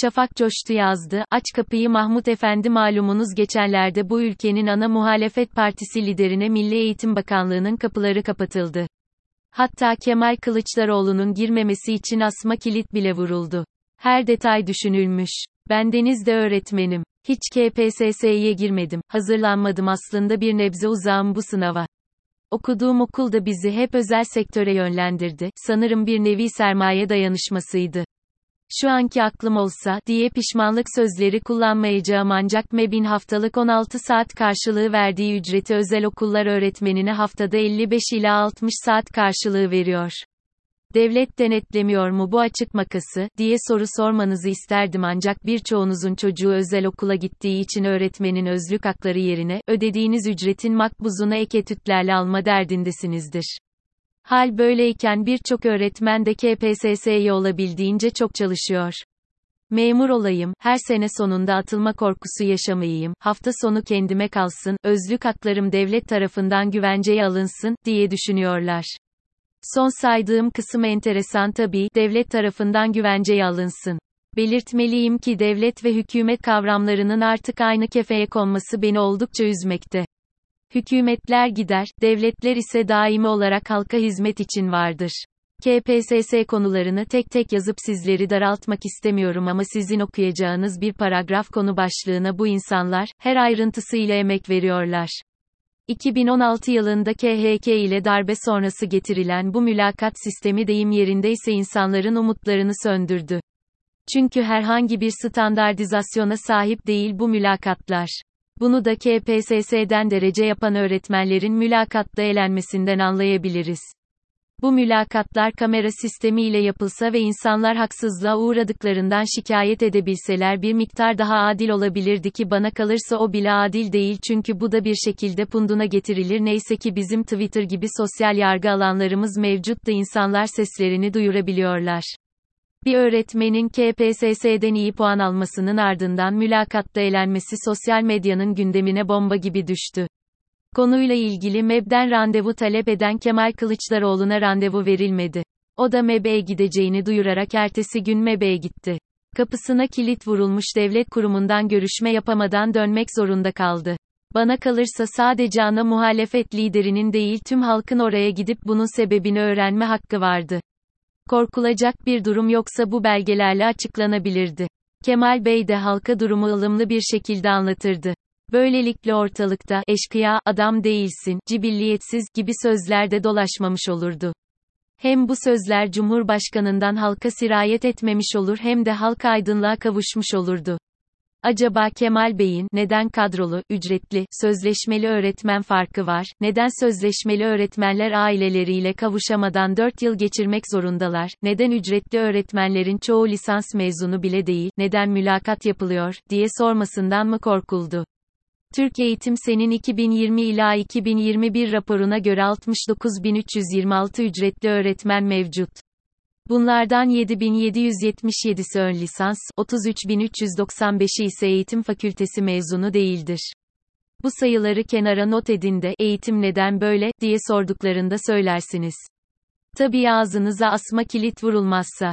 Şafak coştu yazdı, aç kapıyı Mahmut Efendi malumunuz geçenlerde bu ülkenin ana muhalefet partisi liderine Milli Eğitim Bakanlığı'nın kapıları kapatıldı. Hatta Kemal Kılıçdaroğlu'nun girmemesi için asma kilit bile vuruldu. Her detay düşünülmüş. Bendeniz de öğretmenim. Hiç KPSS'ye girmedim, hazırlanmadım aslında bir nebze uzağım bu sınava. Okuduğum okul da bizi hep özel sektöre yönlendirdi, sanırım bir nevi sermaye dayanışmasıydı. Şu anki aklım olsa, diye pişmanlık sözleri kullanmayacağım ancak MEB'in haftalık 16 saat karşılığı verdiği ücreti özel okullar öğretmenine haftada 55 ila 60 saat karşılığı veriyor. Devlet denetlemiyor mu bu açık makası, diye soru sormanızı isterdim ancak birçoğunuzun çocuğu özel okula gittiği için öğretmenin özlük hakları yerine, ödediğiniz ücretin makbuzuna ek etütlerle alma derdindesinizdir. Hal böyleyken birçok öğretmen de KPSS'ye olabildiğince çok çalışıyor. Memur olayım, her sene sonunda atılma korkusu yaşamayayım, hafta sonu kendime kalsın, özlük haklarım devlet tarafından güvenceye alınsın, diye düşünüyorlar. Son saydığım kısım enteresan tabii, devlet tarafından güvenceye alınsın. Belirtmeliyim ki devlet ve hükümet kavramlarının artık aynı kefeye konması beni oldukça üzmekte. Hükümetler gider, devletler ise daimi olarak halka hizmet için vardır. KPSS konularını tek tek yazıp sizleri daraltmak istemiyorum ama sizin okuyacağınız bir paragraf konu başlığına bu insanlar, her ayrıntısıyla emek veriyorlar. 2016 yılında KHK ile darbe sonrası getirilen bu mülakat sistemi deyim yerindeyse insanların umutlarını söndürdü. Çünkü herhangi bir standartizasyona sahip değil bu mülakatlar. Bunu da KPSS'den derece yapan öğretmenlerin mülakatta elenmesinden anlayabiliriz. Bu mülakatlar kamera sistemiyle yapılsa ve insanlar haksızlığa uğradıklarından şikayet edebilseler bir miktar daha adil olabilirdi ki bana kalırsa o bile adil değil çünkü bu da bir şekilde punduna getirilir neyse ki bizim Twitter gibi sosyal yargı alanlarımız mevcut da insanlar seslerini duyurabiliyorlar. Bir öğretmenin KPSS'den iyi puan almasının ardından mülakatta elenmesi sosyal medyanın gündemine bomba gibi düştü. Konuyla ilgili MEB'den randevu talep eden Kemal Kılıçdaroğlu'na randevu verilmedi. O da MEB'e gideceğini duyurarak ertesi gün MEB'e gitti. Kapısına kilit vurulmuş devlet kurumundan görüşme yapamadan dönmek zorunda kaldı. Bana kalırsa sadece ana muhalefet liderinin değil tüm halkın oraya gidip bunun sebebini öğrenme hakkı vardı. Korkulacak bir durum yoksa bu belgelerle açıklanabilirdi. Kemal Bey de halka durumu ılımlı bir şekilde anlatırdı. Böylelikle ortalıkta eşkıya, adam değilsin, cibilliyetsiz gibi sözler de dolaşmamış olurdu. Hem bu sözler Cumhurbaşkanından halka sirayet etmemiş olur hem de halk aydınlığa kavuşmuş olurdu. Acaba Kemal Bey'in neden kadrolu, ücretli, sözleşmeli öğretmen farkı var? Neden sözleşmeli öğretmenler aileleriyle kavuşamadan 4 yıl geçirmek zorundalar? Neden ücretli öğretmenlerin çoğu lisans mezunu bile değil? Neden mülakat yapılıyor diye sormasından mı korkuldu? Türk Eğitim Sen'in 2020 ila 2021 raporuna göre 69.326 ücretli öğretmen mevcut. Bunlardan 7777'si ön lisans, 33395'i ise eğitim fakültesi mezunu değildir. Bu sayıları kenara not edin de, eğitim neden böyle, diye sorduklarında söylersiniz. Tabii ağzınıza asma kilit vurulmazsa.